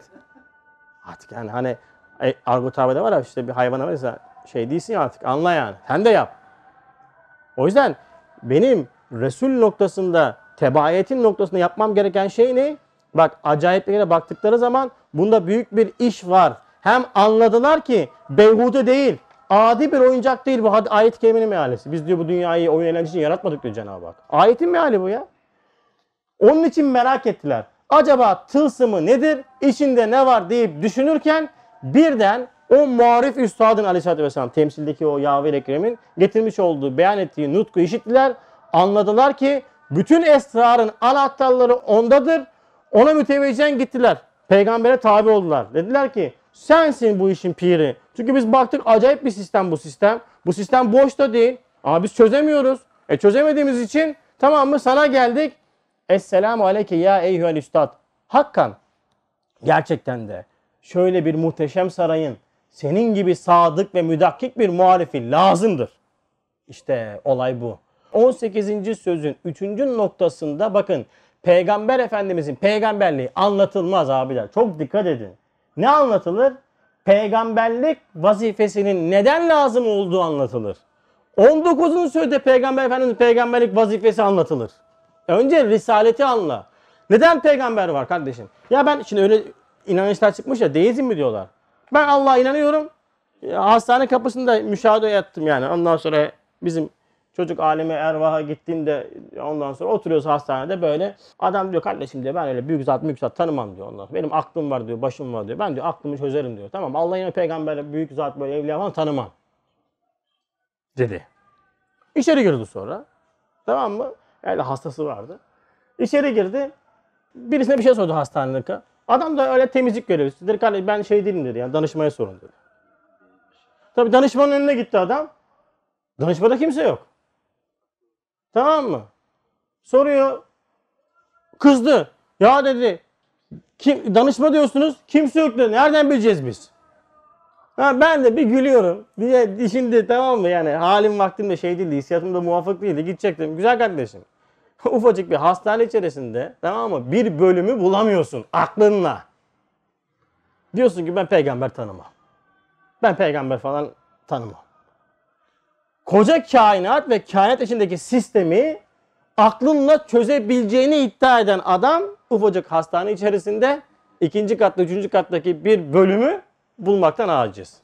Artık yani hani e, argo tabirde var ya işte bir hayvana mesela şey değilsin artık anla yani. Sen de yap. O yüzden benim Resul noktasında, tebayetin noktasında yapmam gereken şey ne? Bak acayipliklere baktıkları zaman bunda büyük bir iş var. Hem anladılar ki beyhude değil, adi bir oyuncak değil bu ayet-i kerimenin mealesi. Biz diyor bu dünyayı oyun eğlence için yaratmadık diyor Cenab-ı Hak. Ayetin meali bu ya. Onun için merak ettiler. Acaba tılsımı nedir? İçinde ne var deyip düşünürken birden o muarif üstadın aleyhissalatü vesselam temsildeki o Yahve Ekrem'in getirmiş olduğu, beyan ettiği nutku işittiler. Anladılar ki bütün esrarın anahtarları ondadır. Ona müteveccihen gittiler. Peygambere tabi oldular. Dediler ki sensin bu işin piri. Çünkü biz baktık acayip bir sistem bu sistem. Bu sistem boş da değil. Ama biz çözemiyoruz. E çözemediğimiz için tamam mı sana geldik. Esselamu aleyke ya eyyühel üstad. Hakkan gerçekten de şöyle bir muhteşem sarayın senin gibi sadık ve müdakkik bir muhalifi lazımdır. İşte olay bu. 18. sözün 3. noktasında bakın Peygamber Efendimizin peygamberliği anlatılmaz abiler. Çok dikkat edin. Ne anlatılır? Peygamberlik vazifesinin neden lazım olduğu anlatılır. 19. sözde Peygamber Efendimiz peygamberlik vazifesi anlatılır. Önce risaleti anla. Neden peygamber var kardeşim? Ya ben şimdi öyle inanışlar çıkmış ya deizm mi diyorlar. Ben Allah'a inanıyorum. Hastane kapısında müşahede yattım yani. Ondan sonra bizim çocuk aleme ervaha gittiğimde ondan sonra oturuyoruz hastanede böyle. Adam diyor kardeşim diyor ben öyle büyük zat büyük zat tanımam diyor ondan sonra. Benim aklım var diyor başım var diyor. Ben diyor aklımı çözerim diyor. Tamam Allah'ın peygamber büyük zat böyle evliya falan tanımam. Dedi. İçeri girdi sonra. Tamam mı? Yani hastası vardı. İçeri girdi. Birisine bir şey sordu hastanedeki. Adam da öyle temizlik görevlisi. Dedi kardeşim ben şey değilim dedi yani danışmaya sorun dedi. Tabi danışmanın önüne gitti adam. Danışmada kimse yok. Tamam mı? Soruyor. Kızdı. Ya dedi. Kim, danışma diyorsunuz. Kimse yok dedi. Nereden bileceğiz biz? Ha, ben de bir gülüyorum. Bir de şimdi tamam mı yani halim vaktim de şey değildi. Hissiyatım da muvafık değildi. Gidecektim. Güzel kardeşim. Ufacık bir hastane içerisinde tamam mı? Bir bölümü bulamıyorsun aklınla. Diyorsun ki ben peygamber tanımam. Ben peygamber falan tanımam. Koca kainat ve kainat içindeki sistemi aklınla çözebileceğini iddia eden adam ufacık hastane içerisinde ikinci katta, üçüncü kattaki bir bölümü bulmaktan aciz.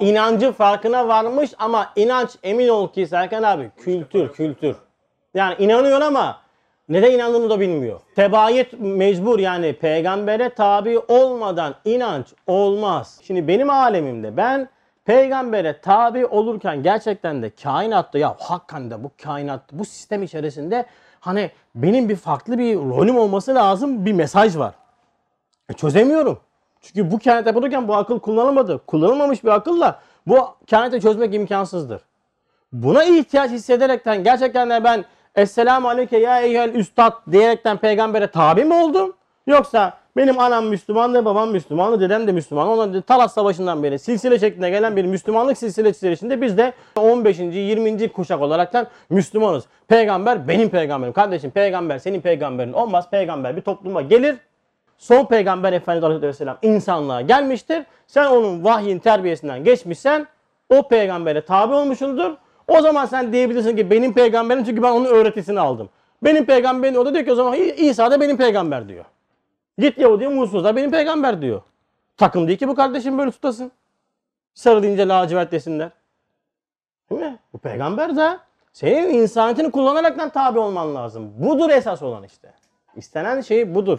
İnancı farkına varmış ama inanç emin ol ki Serkan abi kültür, kültür. Yani inanıyor ama neden inandığını da bilmiyor. Tebayet mecbur yani peygambere tabi olmadan inanç olmaz. Şimdi benim alemimde ben peygambere tabi olurken gerçekten de kainatta ya hakikaten de bu kainatta bu sistem içerisinde hani benim bir farklı bir rolüm olması lazım bir mesaj var. E çözemiyorum. Çünkü bu kainatta bulurken bu akıl kullanılmadı. Kullanılmamış bir akılla bu kainatı çözmek imkansızdır. Buna ihtiyaç hissederekten gerçekten de ben Esselamu Aleyke ya eyyühel üstad diyerekten peygambere tabi mi oldum? Yoksa benim anam Müslümandı, babam Müslümandı, dedem de Müslüman. Onlar Talas Savaşı'ndan beri silsile şeklinde gelen bir Müslümanlık silsilesi içerisinde biz de 15. 20. kuşak olaraktan Müslümanız. Peygamber benim peygamberim. Kardeşim peygamber senin peygamberin olmaz. Peygamber bir topluma gelir. Son peygamber Efendimiz Aleyhisselam insanlığa gelmiştir. Sen onun vahyin terbiyesinden geçmişsen o peygambere tabi olmuşsundur. O zaman sen diyebilirsin ki benim peygamberim çünkü ben onun öğretisini aldım. Benim peygamberim o da diyor ki o zaman İsa da benim peygamber diyor. Git Yahudi Musa da benim peygamber diyor. Takım değil ki bu kardeşim böyle tutasın. Sarı deyince lacivert desinler. Değil mi? Bu peygamber de senin insaniyetini kullanaraktan tabi olman lazım. Budur esas olan işte. İstenen şey budur.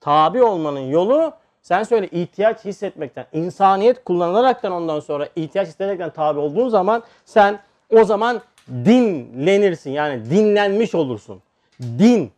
Tabi olmanın yolu sen söyle ihtiyaç hissetmekten, insaniyet kullanılaraktan ondan sonra ihtiyaç hissederekten tabi olduğun zaman sen o zaman dinlenirsin. Yani dinlenmiş olursun. Din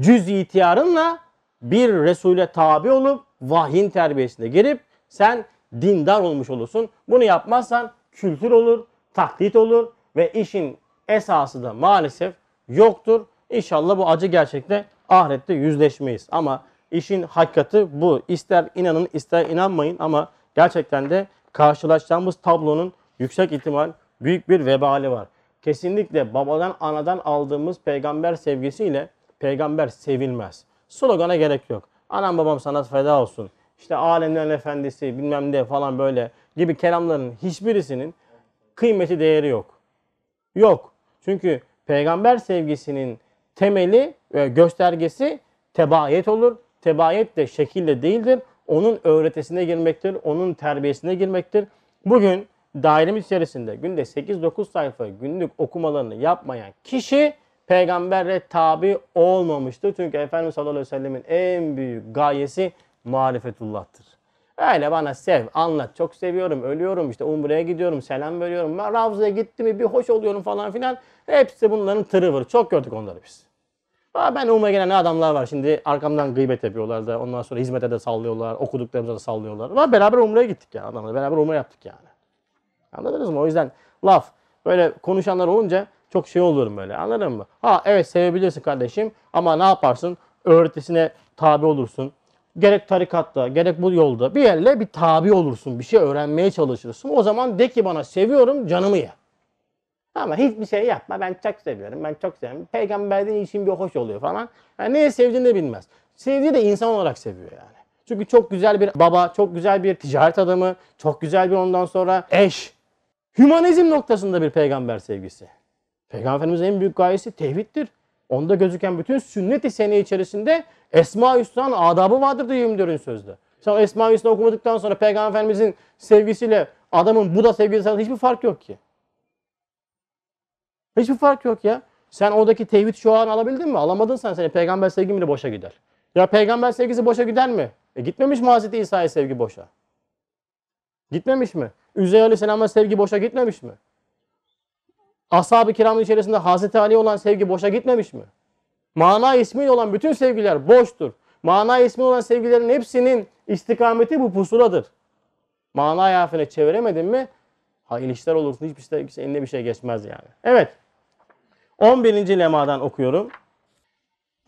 cüz ihtiyarınla bir Resul'e tabi olup vahyin terbiyesine girip sen dindar olmuş olursun. Bunu yapmazsan kültür olur, taklit olur ve işin esası da maalesef yoktur. İnşallah bu acı gerçekte ahirette yüzleşmeyiz. Ama işin hakikati bu. İster inanın ister inanmayın ama gerçekten de karşılaşacağımız tablonun yüksek ihtimal büyük bir vebali var. Kesinlikle babadan anadan aldığımız peygamber sevgisiyle peygamber sevilmez. Slogana gerek yok. Anam babam sana feda olsun. İşte alemlerin efendisi bilmem ne falan böyle gibi kelamların hiçbirisinin kıymeti değeri yok. Yok. Çünkü peygamber sevgisinin temeli ve göstergesi tebayet olur. Tebayet de şekilde değildir. Onun öğretisine girmektir. Onun terbiyesine girmektir. Bugün dairemiz içerisinde günde 8-9 sayfa günlük okumalarını yapmayan kişi peygambere tabi olmamıştır. Çünkü Efendimiz sallallahu aleyhi ve sellemin en büyük gayesi marifetullah'tır. Öyle bana sev, anlat. Çok seviyorum, ölüyorum işte umreye gidiyorum, selam veriyorum. Ben Ravza'ya gittim mi bir hoş oluyorum falan filan. Hepsi bunların tırıvır. Çok gördük onları biz. Aa, ben umreye gelen ne adamlar var şimdi arkamdan gıybet yapıyorlar da ondan sonra hizmete de sallıyorlar, okuduklarımıza da sallıyorlar. Ama beraber umreye gittik ya adamla beraber umre yaptık yani. Anladınız mı? O yüzden laf böyle konuşanlar olunca çok şey olurum böyle anladın mı? Ha evet sevebilirsin kardeşim ama ne yaparsın? Öğretisine tabi olursun. Gerek tarikatta gerek bu yolda bir yerle bir tabi olursun. Bir şey öğrenmeye çalışırsın. O zaman de ki bana seviyorum canımı ye. Ama hiçbir şey yapma. Ben çok seviyorum. Ben çok seviyorum. Peygamberden için bir hoş oluyor falan. Yani neye sevdiğini de bilmez. Sevdiği de insan olarak seviyor yani. Çünkü çok güzel bir baba, çok güzel bir ticaret adamı, çok güzel bir ondan sonra eş. Hümanizm noktasında bir peygamber sevgisi. Peygamber Efendimizin en büyük gayesi tevhiddir. Onda gözüken bütün sünnet-i sene içerisinde Esma-ı Hüsna'nın adabı vardır diyor 24'ün sözde. Sen Esma-ı Hüsna okumadıktan sonra Peygamber Efendimizin sevgisiyle adamın Buda sevgisi arasında hiçbir fark yok ki. Hiçbir fark yok ya. Sen oradaki tevhid şuarını alabildin mi? Alamadın sen seni peygamber sevgin bile boşa gider. Ya peygamber sevgisi boşa gider mi? E gitmemiş mi Hazreti İsa'ya sevgi boşa? Gitmemiş mi? Üzeyr Aleyhisselam'a sevgi boşa gitmemiş mi? Ashab-ı kiramın içerisinde Hazreti Ali olan sevgi boşa gitmemiş mi? Mana ismiyle olan bütün sevgiler boştur. Mana ismi olan sevgilerin hepsinin istikameti bu pusuladır. Mana harfine çeviremedin mi hayırlı işler olursun. Hiçbir şey, eline bir şey geçmez yani. Evet. 11. lemadan okuyorum.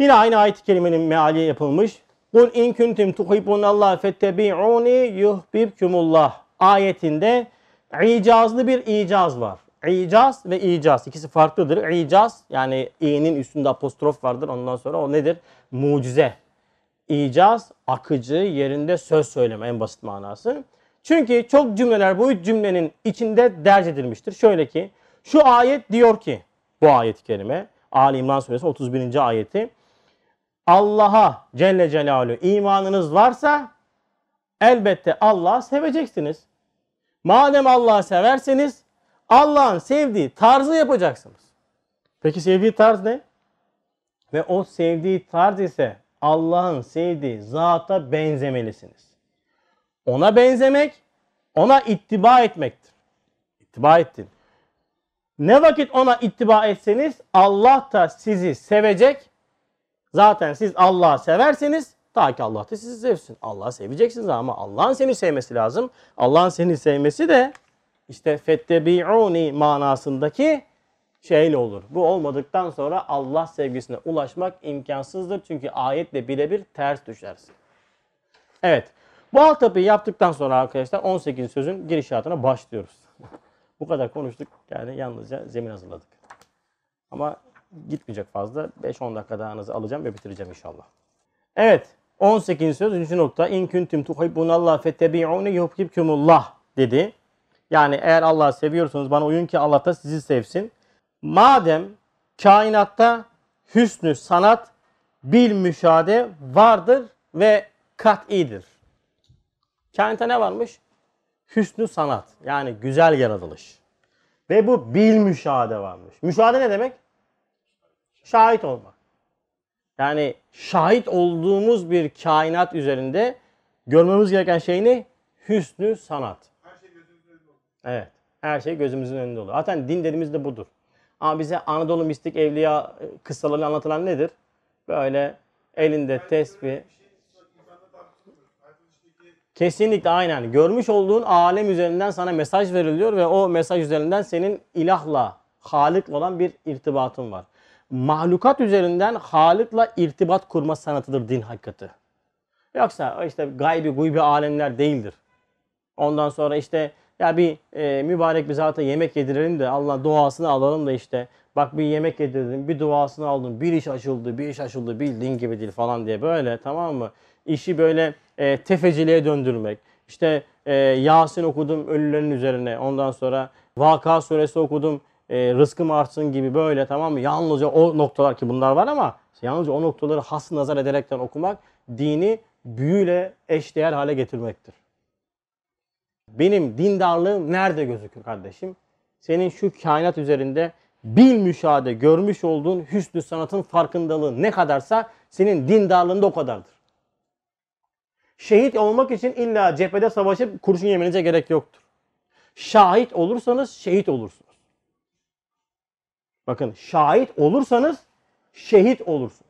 Yine aynı ayet-i kerimenin meali yapılmış. Kul in kuntum tuhibbunallah fettebi'uni yuhbibkumullah ayetinde icazlı bir icaz var. İcaz ve icaz ikisi farklıdır. İcaz yani i'nin üstünde apostrof vardır. Ondan sonra o nedir? Mucize. İcaz akıcı, yerinde söz söyleme en basit manası. Çünkü çok cümleler bu üç cümlenin içinde derc edilmiştir. Şöyle ki şu ayet diyor ki bu ayet-i kerime Ali İmran suresi 31. ayeti Allah'a Celle Celaluhu imanınız varsa elbette Allah'ı seveceksiniz. Madem Allah'ı severseniz Allah'ın sevdiği tarzı yapacaksınız. Peki sevdiği tarz ne? Ve o sevdiği tarz ise Allah'ın sevdiği zata benzemelisiniz. Ona benzemek, ona ittiba etmektir. İttiba ettin. Ne vakit ona ittiba etseniz Allah da sizi sevecek. Zaten siz Allah'ı severseniz ta ki Allah da sizi sevsin. Allah'ı seveceksiniz ama Allah'ın seni sevmesi lazım. Allah'ın seni sevmesi de işte fettebi'uni manasındaki şeyle olur. Bu olmadıktan sonra Allah sevgisine ulaşmak imkansızdır. Çünkü ayetle birebir ters düşersin. Evet. Bu altyapıyı yaptıktan sonra arkadaşlar 18 sözün girişatına başlıyoruz. Bu kadar konuştuk. Yani yalnızca zemin hazırladık. Ama gitmeyecek fazla. 5-10 dakika dahanızı alacağım ve bitireceğim inşallah. Evet. 18. söz 3. nokta. İn kuntum tuhibbunallah fettebi'uni yuhibbukumullah dedi. Yani eğer Allah'ı seviyorsanız bana uyun ki Allah da sizi sevsin. Madem kainatta hüsnü sanat bil müşahede vardır ve kat'idir. Kainatta ne varmış? Hüsnü sanat yani güzel yaratılış. Ve bu bil müşahede varmış. Müşahede ne demek? Şahit olmak. Yani şahit olduğumuz bir kainat üzerinde görmemiz gereken şey ne? Hüsnü sanat. Evet. Her şey gözümüzün önünde olur. Zaten din dediğimiz de budur. Ama bize Anadolu mistik evliya kıssaları anlatılan nedir? Böyle elinde tesbih. Kesinlikle aynen. Görmüş olduğun alem üzerinden sana mesaj veriliyor ve o mesaj üzerinden senin ilahla, Halık'la olan bir irtibatın var. Mahlukat üzerinden Halık'la irtibat kurma sanatıdır din hakikati. Yoksa işte gaybi guybi alemler değildir. Ondan sonra işte ya bir e, mübarek bir zata yemek yedirelim de Allah duasını alalım da işte bak bir yemek yedirdim bir duasını aldım bir iş açıldı bir iş açıldı bildiğin gibi değil falan diye böyle tamam mı? İşi böyle e, tefeciliğe döndürmek. İşte e, Yasin okudum ölülerin üzerine ondan sonra Vaka suresi okudum e, rızkım artsın gibi böyle tamam mı? Yalnızca o noktalar ki bunlar var ama yalnızca o noktaları has nazar ederekten okumak dini büyüyle eşdeğer hale getirmektir. Benim dindarlığım nerede gözükür kardeşim? Senin şu kainat üzerinde bil müşahede görmüş olduğun hüsnü sanatın farkındalığı ne kadarsa senin dindarlığında o kadardır. Şehit olmak için illa cephede savaşıp kurşun yemenize gerek yoktur. Şahit olursanız şehit olursunuz. Bakın şahit olursanız şehit olursunuz.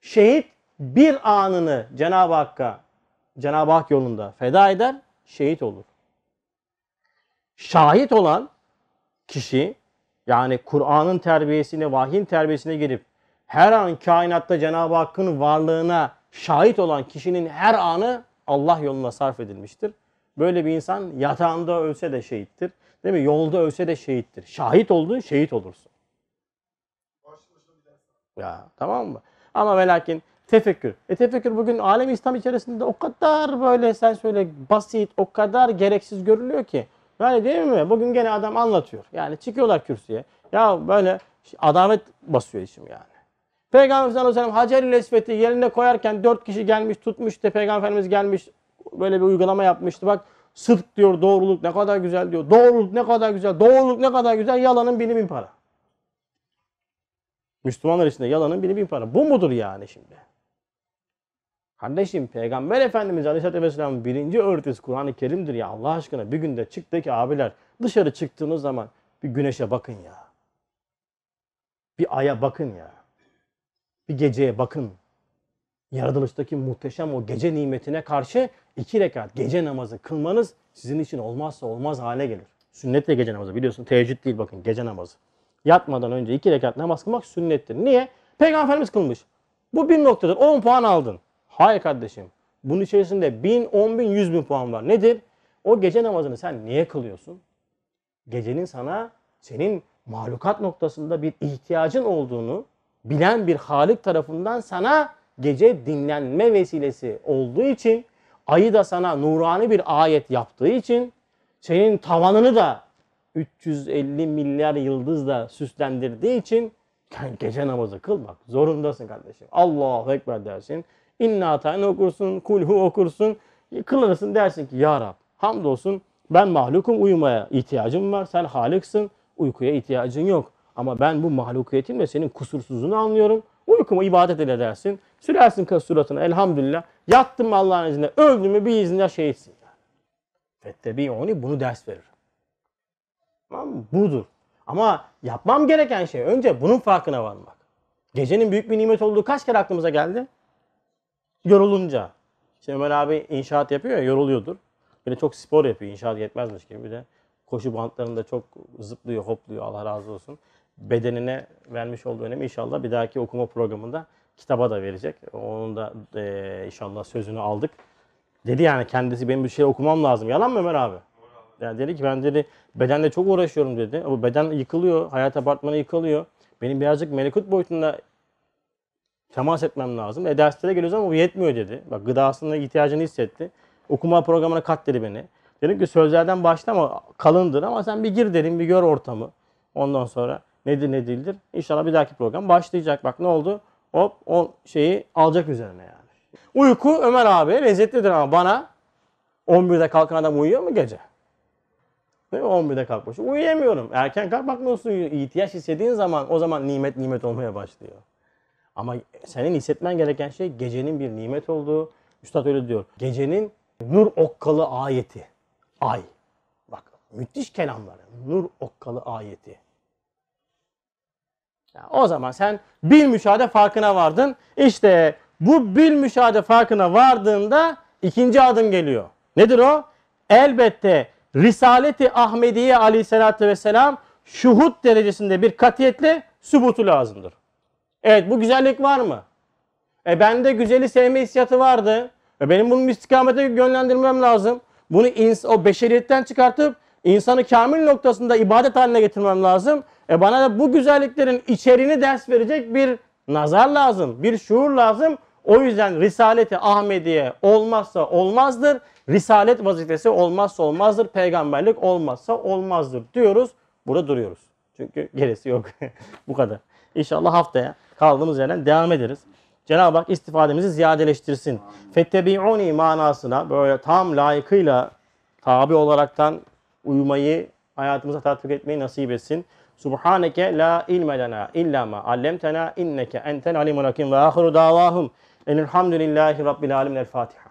Şehit bir anını Cenab-ı Hakk'a, Cenab-ı Hak yolunda feda eder, şehit olur. Şahit olan kişi yani Kur'an'ın terbiyesine, vahyin terbiyesine girip her an kainatta Cenab-ı Hakk'ın varlığına şahit olan kişinin her anı Allah yoluna sarf edilmiştir. Böyle bir insan yatağında ölse de şehittir. Değil mi? Yolda ölse de şehittir. Şahit olduğun şehit olursun. Ya tamam mı? Ama ve lakin Tefekkür. E tefekkür bugün alem İslam içerisinde o kadar böyle sen söyle basit, o kadar gereksiz görülüyor ki. Yani değil mi? Bugün gene adam anlatıyor. Yani çıkıyorlar kürsüye. Ya böyle adalet basıyor işim yani. Peygamber sallallahu aleyhi ve sellem Hacer-i yerine koyarken dört kişi gelmiş tutmuş da Peygamber Efendimiz gelmiş böyle bir uygulama yapmıştı. Bak sıdk diyor doğruluk ne kadar güzel diyor. Doğruluk ne kadar güzel. Doğruluk ne kadar güzel. Yalanın bini bin para. Müslümanlar içinde yalanın bini bin para. Bu mudur yani şimdi? Kardeşim Peygamber Efendimiz Aleyhisselatü Vesselam'ın birinci öğretisi Kur'an-ı Kerim'dir ya Allah aşkına. Bir günde çıktı ki abiler dışarı çıktığınız zaman bir güneşe bakın ya. Bir aya bakın ya. Bir geceye bakın. Yaratılıştaki muhteşem o gece nimetine karşı iki rekat gece namazı kılmanız sizin için olmazsa olmaz hale gelir. Sünnetle gece namazı biliyorsun teheccüd değil bakın gece namazı. Yatmadan önce iki rekat namaz kılmak sünnettir. Niye? Peygamber Efendimiz kılmış. Bu bir noktadır. 10 puan aldın. Hayır kardeşim. Bunun içerisinde 1000, 10 bin, 100 bin puan var. Nedir? O gece namazını sen niye kılıyorsun? Gecenin sana senin mahlukat noktasında bir ihtiyacın olduğunu bilen bir Halik tarafından sana gece dinlenme vesilesi olduğu için ayı da sana nurani bir ayet yaptığı için senin tavanını da 350 milyar yıldızla süslendirdiği için gece namazı kılmak zorundasın kardeşim. Allahu Ekber dersin. İnna atayını okursun, kulhu okursun. Kılırsın dersin ki Ya Rab hamdolsun ben mahlukum uyumaya ihtiyacım var. Sen haliksin uykuya ihtiyacın yok. Ama ben bu mahlukiyetimle senin kusursuzluğunu anlıyorum. Uykumu ibadet ile dersin. Sürersin suratına elhamdülillah. Yattım Allah'ın izniyle. Öldüm mü bir izninde şehitsin. Fettebi'uni bunu ders verir. Tamam mı? Budur. Ama yapmam gereken şey önce bunun farkına varmak. Gecenin büyük bir nimet olduğu kaç kere aklımıza geldi? Yorulunca. Şimdi Ömer abi inşaat yapıyor ya yoruluyordur. Böyle çok spor yapıyor inşaat yetmezmiş gibi bir de. Koşu bantlarında çok zıplıyor hopluyor Allah razı olsun. Bedenine vermiş olduğu önemi inşallah bir dahaki okuma programında kitaba da verecek. Onun da e, inşallah sözünü aldık. Dedi yani kendisi benim bir şey okumam lazım. Yalan mı Ömer abi? Yani dedi ki ben dedi bedenle çok uğraşıyorum dedi. Bu beden yıkılıyor, hayat apartmanı yıkılıyor. Benim birazcık melekut boyutunda temas etmem lazım. E derslere geliyoruz ama bu yetmiyor dedi. Bak gıdasına ihtiyacını hissetti. Okuma programına kat dedi beni. Dedim ki sözlerden başla ama kalındır ama sen bir gir dedim bir gör ortamı. Ondan sonra nedir ne değildir. İnşallah bir dahaki program başlayacak. Bak ne oldu? Hop o şeyi alacak üzerine yani. Uyku Ömer abi lezzetlidir ama bana 11'de kalkan adam uyuyor mu gece? Değil mi? 11'de kalkmış. Uyuyamıyorum. Erken kalk bak nasıl uyuyor. İhtiyaç hissettiğin zaman o zaman nimet nimet olmaya başlıyor. Ama senin hissetmen gereken şey gecenin bir nimet olduğu. Üstad öyle diyor. Gecenin nur okkalı ayeti. Ay. Bak müthiş kelamlar. Nur okkalı ayeti. Ya o zaman sen bil müşahede farkına vardın. İşte bu bil müşahede farkına vardığında ikinci adım geliyor. Nedir o? Elbette Risaleti Ahmediye aleyhissalatü vesselam şuhut derecesinde bir katiyetle sübutu lazımdır. Evet bu güzellik var mı? E bende güzeli sevme hissiyatı vardı. E benim bunu istikamete yönlendirmem lazım. Bunu ins- o beşeriyetten çıkartıp insanı kamil noktasında ibadet haline getirmem lazım. E bana da bu güzelliklerin içeriğini ders verecek bir nazar lazım, bir şuur lazım. O yüzden Risaleti Ahmediye olmazsa olmazdır. Risalet vazifesi olmazsa olmazdır. Peygamberlik olmazsa olmazdır diyoruz. Burada duruyoruz. Çünkü gerisi yok. bu kadar. İnşallah haftaya kaldığımız yerden devam ederiz. Cenab-ı Hak istifademizi ziyadeleştirsin. Fettebi'uni manasına böyle tam layıkıyla tabi olaraktan uyumayı, hayatımıza tatbik etmeyi nasip etsin. Subhaneke la ilme lena illa ma allemtena inneke entel alimul hakim ve ahiru davahum. Elhamdülillahi Rabbil alemin. El Fatiha.